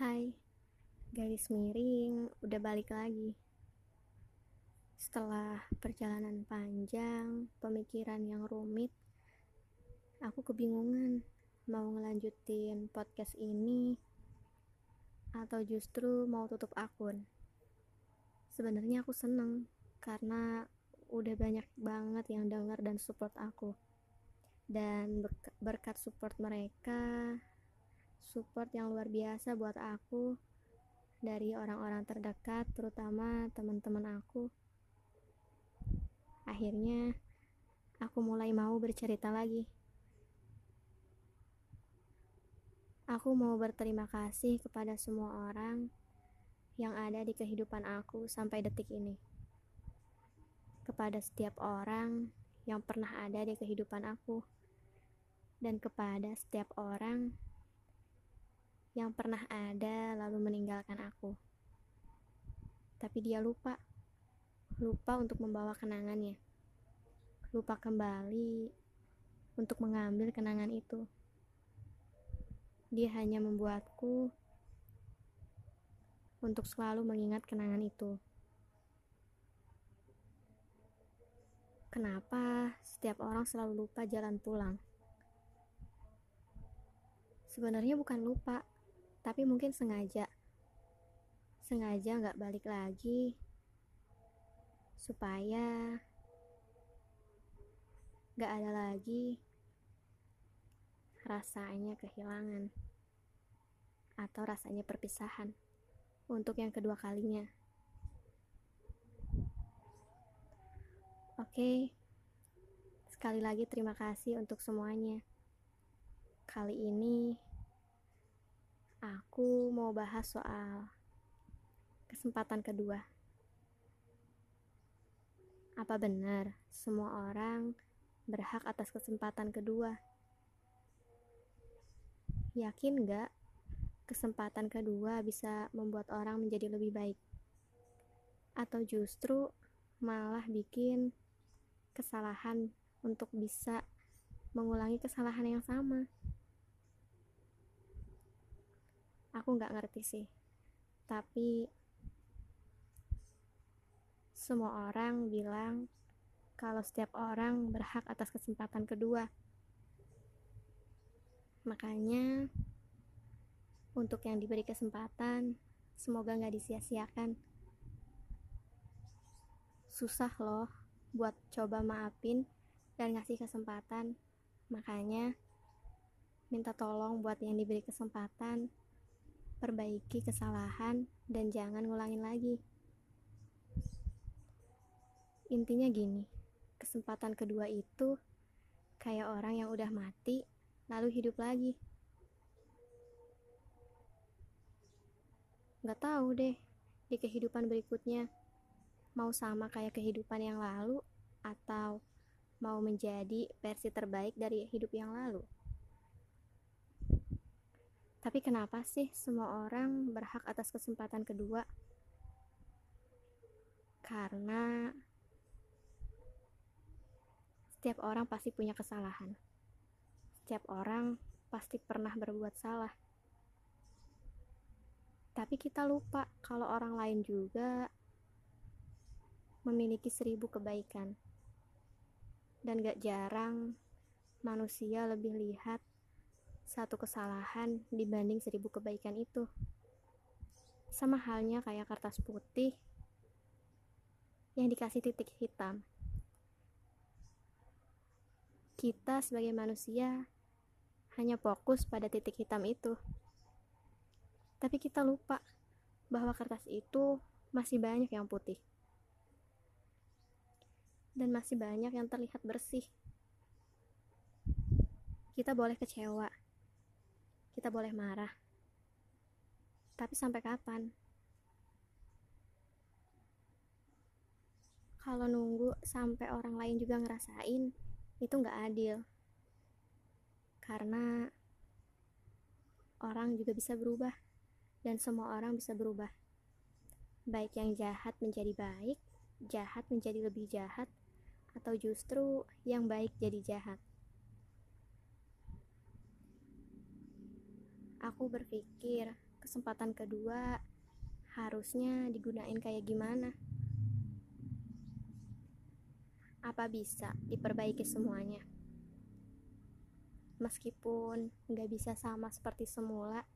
Hai, garis miring udah balik lagi. Setelah perjalanan panjang, pemikiran yang rumit, aku kebingungan mau ngelanjutin podcast ini atau justru mau tutup akun. Sebenarnya aku seneng karena udah banyak banget yang denger dan support aku. Dan berkat support mereka, support yang luar biasa buat aku dari orang-orang terdekat, terutama teman-teman aku. Akhirnya, aku mulai mau bercerita lagi. Aku mau berterima kasih kepada semua orang yang ada di kehidupan aku sampai detik ini. Kepada setiap orang yang pernah ada di kehidupan aku, dan kepada setiap orang yang pernah ada lalu meninggalkan aku. Tapi dia lupa, lupa untuk membawa kenangannya, lupa kembali untuk mengambil kenangan itu. Dia hanya membuatku untuk selalu mengingat kenangan itu. Kenapa setiap orang selalu lupa jalan pulang? Sebenarnya bukan lupa, tapi mungkin sengaja sengaja nggak balik lagi supaya nggak ada lagi rasanya kehilangan atau rasanya perpisahan untuk yang kedua kalinya. Oke, sekali lagi terima kasih untuk semuanya. Kali ini aku mau bahas soal kesempatan kedua. Apa benar semua orang berhak atas kesempatan kedua? Yakin gak kesempatan kedua bisa membuat orang menjadi lebih baik? Atau justru malah bikin kesalahan untuk bisa mengulangi kesalahan yang sama? Aku nggak ngerti sih. Tapi semua orang bilang kalau setiap orang berhak atas kesempatan kedua. Makanya untuk yang diberi kesempatan semoga nggak disia-siakan. Susah loh buat coba maafin dan ngasih kesempatan. Makanya minta tolong buat yang diberi kesempatan perbaiki kesalahan, dan jangan ngulangin lagi. Intinya gini, kesempatan kedua itu kayak orang yang udah mati, lalu hidup lagi. Gak tahu deh, di kehidupan berikutnya, mau sama kayak kehidupan yang lalu, atau mau menjadi versi terbaik dari hidup yang lalu. Tapi kenapa sih semua orang berhak atas kesempatan kedua? Karena setiap orang pasti punya kesalahan. Setiap orang pasti pernah berbuat salah. Tapi kita lupa kalau orang lain juga memiliki seribu kebaikan. Dan gak jarang manusia lebih lihat satu kesalahan dibanding seribu kebaikan itu. Sama halnya kayak kertas putih yang dikasih titik hitam. Kita sebagai manusia hanya fokus pada titik hitam itu. Tapi kita lupa bahwa kertas itu masih banyak yang putih. Dan masih banyak yang terlihat bersih. Kita boleh kecewa kita boleh marah. Tapi sampai kapan? Kalau nunggu sampai orang lain juga ngerasain, itu nggak adil. Karena orang juga bisa berubah, dan semua orang bisa berubah. Baik yang jahat menjadi baik, jahat menjadi lebih jahat, atau justru yang baik jadi jahat. Aku berpikir kesempatan kedua harusnya digunain kayak gimana? Apa bisa diperbaiki semuanya? Meskipun nggak bisa sama seperti semula,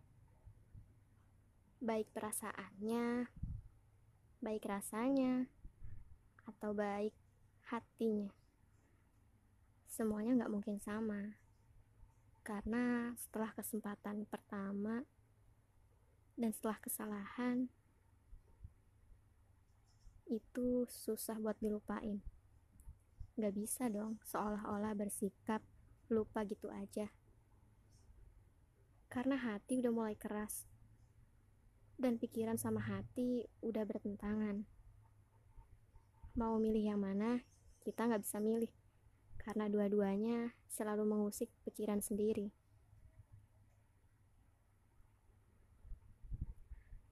baik perasaannya, baik rasanya, atau baik hatinya. Semuanya nggak mungkin sama. Karena setelah kesempatan pertama dan setelah kesalahan, itu susah buat dilupain. Gak bisa dong seolah-olah bersikap lupa gitu aja. Karena hati udah mulai keras. Dan pikiran sama hati udah bertentangan. Mau milih yang mana, kita gak bisa milih. Karena dua-duanya selalu mengusik pikiran sendiri.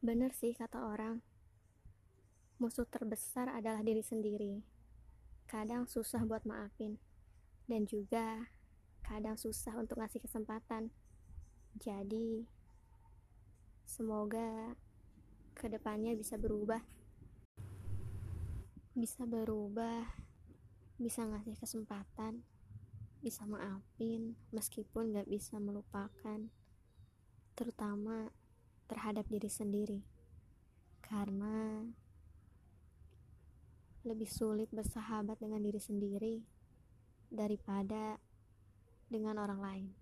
Bener sih kata orang, musuh terbesar adalah diri sendiri. Kadang susah buat maafin, dan juga kadang susah untuk ngasih kesempatan. Jadi, semoga ke depannya bisa berubah. Bisa berubah, bisa ngasih kesempatan, bisa maafin meskipun gak bisa melupakan. Terutama terhadap diri sendiri. Karena lebih sulit bersahabat dengan diri sendiri daripada dengan orang lain.